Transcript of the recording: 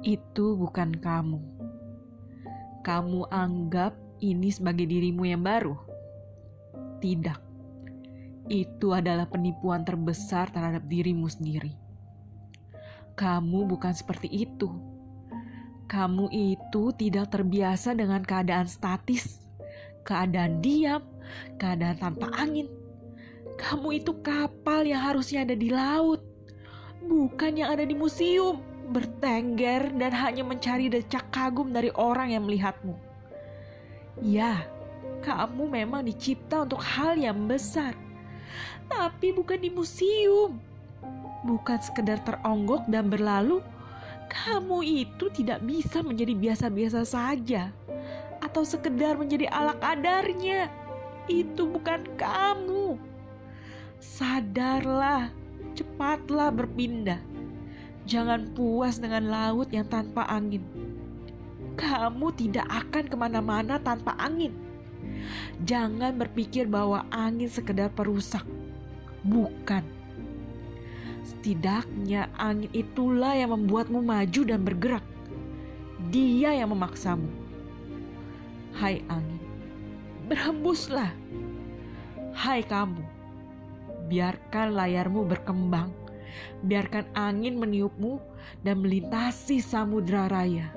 itu bukan kamu. Kamu anggap ini sebagai dirimu yang baru? Tidak. Itu adalah penipuan terbesar terhadap dirimu sendiri. Kamu bukan seperti itu. Kamu itu tidak terbiasa dengan keadaan statis, keadaan diam, keadaan tanpa angin. Kamu itu kapal yang harusnya ada di laut, bukan yang ada di museum bertengger dan hanya mencari decak kagum dari orang yang melihatmu. Ya, kamu memang dicipta untuk hal yang besar, tapi bukan di museum. Bukan sekedar teronggok dan berlalu, kamu itu tidak bisa menjadi biasa-biasa saja atau sekedar menjadi ala kadarnya. Itu bukan kamu. Sadarlah, cepatlah berpindah Jangan puas dengan laut yang tanpa angin. Kamu tidak akan ke mana-mana tanpa angin. Jangan berpikir bahwa angin sekedar perusak. Bukan. Setidaknya angin itulah yang membuatmu maju dan bergerak. Dia yang memaksamu. Hai angin, berhembuslah. Hai kamu, biarkan layarmu berkembang Biarkan angin meniupmu dan melintasi samudra raya.